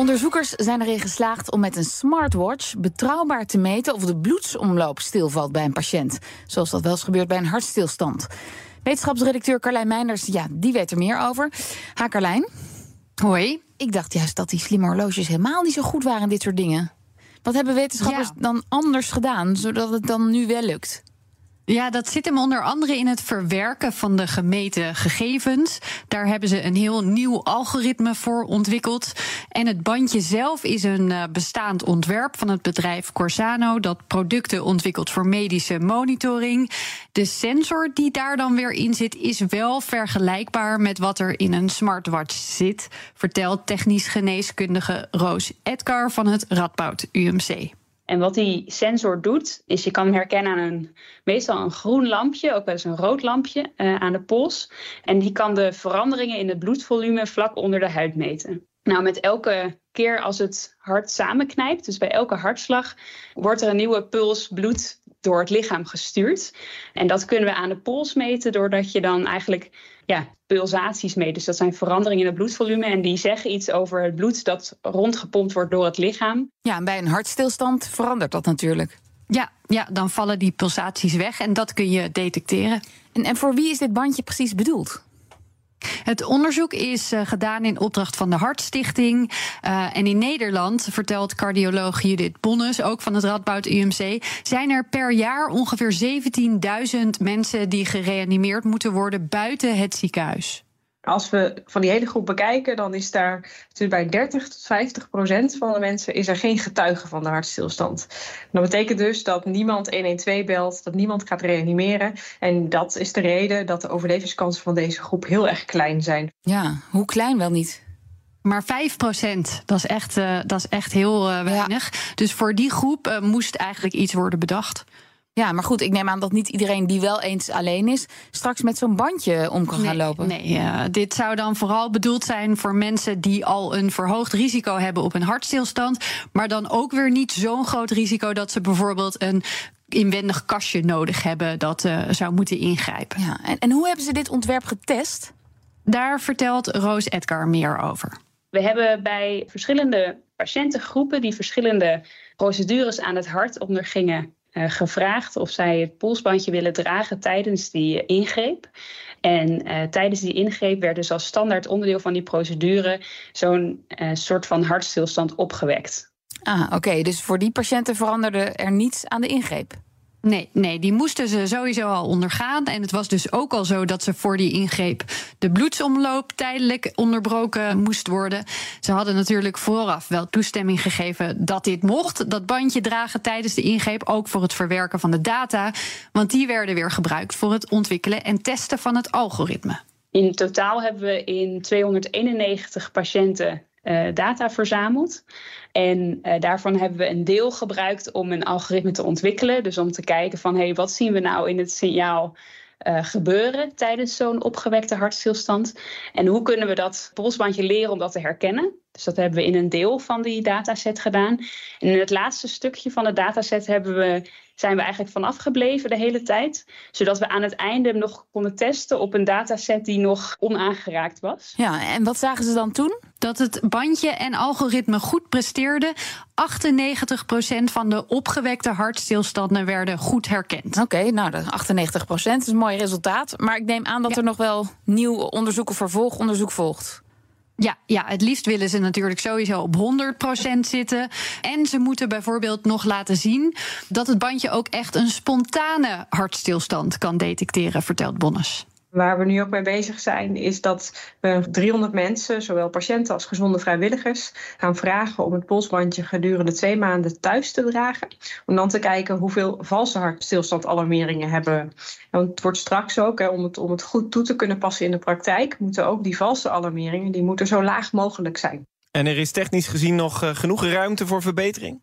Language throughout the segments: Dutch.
Onderzoekers zijn erin geslaagd om met een smartwatch betrouwbaar te meten of de bloedsomloop stilvalt bij een patiënt. Zoals dat wel eens gebeurt bij een hartstilstand. Wetenschapsredacteur Carlijn Meinders, ja, die weet er meer over. Ha, Carlijn. Hoi. Ik dacht juist dat die slimme horloges helemaal niet zo goed waren in dit soort dingen. Wat hebben wetenschappers Ja. dan anders gedaan, zodat het dan nu wel lukt? Ja, dat zit hem onder andere in het verwerken van de gemeten gegevens. Daar hebben ze een heel nieuw algoritme voor ontwikkeld. En het bandje zelf is een eh, bestaand ontwerp van het bedrijf Corsano, dat producten ontwikkelt voor medische monitoring. De sensor die daar dan weer in zit, is wel vergelijkbaar met wat er in een smartwatch zit, vertelt technisch geneeskundige Roos Edgar van het Radboud UMC. En wat die sensor doet, is je kan hem herkennen aan een, meestal een groen lampje, ook wel eens een rood lampje eh, aan de pols. En die kan de veranderingen in het bloedvolume vlak onder de huid meten. Nou, met elke keer als het hart samenknijpt, dus bij elke hartslag, wordt er een nieuwe puls bloed door het lichaam gestuurd. En dat kunnen we aan de pols meten doordat je dan eigenlijk ja, pulsaties meet. Dus dat zijn veranderingen in het bloedvolume en die zeggen iets over het bloed dat rondgepompt wordt door het lichaam. Ja, en bij een hartstilstand verandert dat natuurlijk. Ja, ja, dan vallen die pulsaties weg en dat kun je detecteren. En, en voor wie is dit bandje precies bedoeld? Het onderzoek is eh, gedaan in opdracht van de Hartstichting. Eh, en in Nederland, vertelt cardioloog Judith Bonnes, ook van het Radboud UMC, zijn er per jaar ongeveer 17.000 mensen die gereanimeerd moeten worden buiten het ziekenhuis. Als we van die hele groep bekijken, dan is daar natuurlijk bij 30 tot 50 procent van de mensen is er geen getuige van de hartstilstand. Dat betekent dus dat niemand 112 belt, dat niemand gaat reanimeren. En dat is de reden dat de overlevingskansen van deze groep heel erg klein zijn. Ja, hoe klein wel niet? Maar 5 procent, dat is echt, eh, dat is echt heel eh, weinig. Dus voor die groep eh, moest eigenlijk iets worden bedacht. Ja, maar goed, ik neem aan dat niet iedereen die wel eens alleen is, straks met zo'n bandje om kan gaan lopen. Nee, eh, dit zou dan vooral bedoeld zijn voor mensen die al een verhoogd risico hebben op een hartstilstand. Maar dan ook weer niet zo'n groot risico dat ze bijvoorbeeld een inwendig kastje nodig hebben dat eh, zou moeten ingrijpen. Ja, en, en hoe hebben ze dit ontwerp getest? Daar vertelt Roos Edgar meer over. We hebben bij verschillende patiëntengroepen die verschillende procedures aan het hart ondergingen gevraagd of zij het polsbandje willen dragen tijdens die eh, ingreep. En eh, tijdens die ingreep werd dus als standaard onderdeel van die procedure zo'n eh, soort van hartstilstand opgewekt. Ah, oké, dus voor die patiënten veranderde er niets aan de ingreep. Nee, nee, die moesten ze sowieso al ondergaan. En het was dus ook al zo dat ze voor die ingreep de bloedsomloop tijdelijk onderbroken moest worden. Ze hadden natuurlijk vooraf wel toestemming gegeven dat dit mocht. Dat bandje dragen tijdens de ingreep, ook voor het verwerken van de data. Want die werden weer gebruikt voor het ontwikkelen en testen van het algoritme. In totaal hebben we in 291 patiënten data verzameld. En eh, daarvan hebben we een deel gebruikt om een algoritme te ontwikkelen. Dus om te kijken van hey, wat zien we nou in het signaal eh, gebeuren tijdens zo'n opgewekte hartstilstand. En hoe kunnen we dat polsbandje leren om dat te herkennen? Dus dat hebben we in een deel van die dataset gedaan. En in het laatste stukje van de dataset hebben we, zijn we eigenlijk vanaf gebleven de hele tijd. Zodat we aan het einde nog konden testen op een dataset die nog onaangeraakt was. Ja, en wat zagen ze dan toen? Dat het bandje en algoritme goed presteerden. 98% van de opgewekte hartstilstanden werden goed herkend. Oké, nou, de 98 procent is een mooi resultaat. Maar ik neem aan dat Ja. er nog wel nieuw onderzoek of vervolgonderzoek volgt. Ja, ja, het liefst willen ze natuurlijk sowieso op 100% zitten. En ze moeten bijvoorbeeld nog laten zien dat het bandje ook echt een spontane hartstilstand kan detecteren, vertelt Bonnes. Waar we nu ook mee bezig zijn, is dat we 300 mensen, zowel patiënten als gezonde vrijwilligers, gaan vragen om het polsbandje gedurende twee maanden thuis te dragen. Om dan te kijken hoeveel valse hartstilstandalarmeringen hebben. Want het wordt straks ook, hè, om, het, om het goed toe te kunnen passen in de praktijk, moeten ook die valse alarmeringen die moeten zo laag mogelijk zijn. En er is technisch gezien nog uh, genoeg ruimte voor verbetering?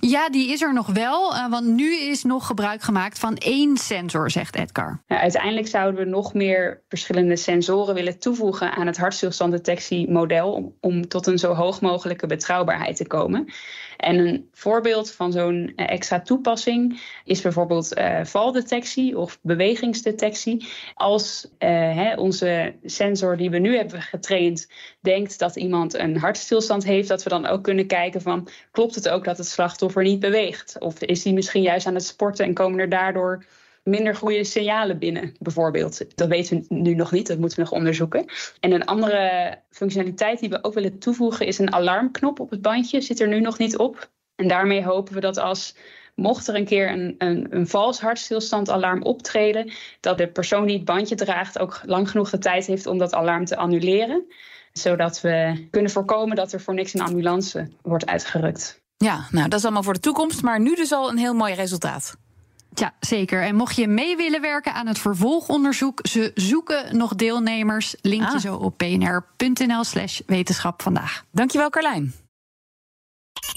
Ja, die is er nog wel. Uh, want nu is nog gebruik gemaakt van één sensor, zegt Edgar. Ja, uiteindelijk zouden we nog meer verschillende sensoren willen toevoegen aan het hartstilstanddetectiemodel. Om, om tot een zo hoog mogelijke betrouwbaarheid te komen. En een voorbeeld van zo'n extra toepassing is bijvoorbeeld uh, valdetectie of bewegingsdetectie. Als hè, onze sensor die we nu hebben getraind denkt dat iemand een hartstilstand heeft, dat we dan ook kunnen kijken van klopt het ook dat het slachtoffer niet beweegt? Of is hij misschien juist aan het sporten en komen er daardoor minder goede signalen binnen, bijvoorbeeld. Dat weten we nu nog niet, dat moeten we nog onderzoeken. En een andere functionaliteit die we ook willen toevoegen is een alarmknop op het bandje. Zit er nu nog niet op. En daarmee hopen we dat als mocht er een keer een, een, een vals hartstilstandalarm optreden, dat de persoon die het bandje draagt ook lang genoeg de tijd heeft om dat alarm te annuleren. Zodat we kunnen voorkomen dat er voor niks een ambulance wordt uitgerukt. Ja, nou dat is allemaal voor de toekomst, maar nu dus al een heel mooi resultaat. Ja, zeker. En mocht je mee willen werken aan het vervolgonderzoek, ze zoeken nog deelnemers. Linkje ah. zo op pnr.nl/slash wetenschap vandaag. Dankjewel, Carlijn.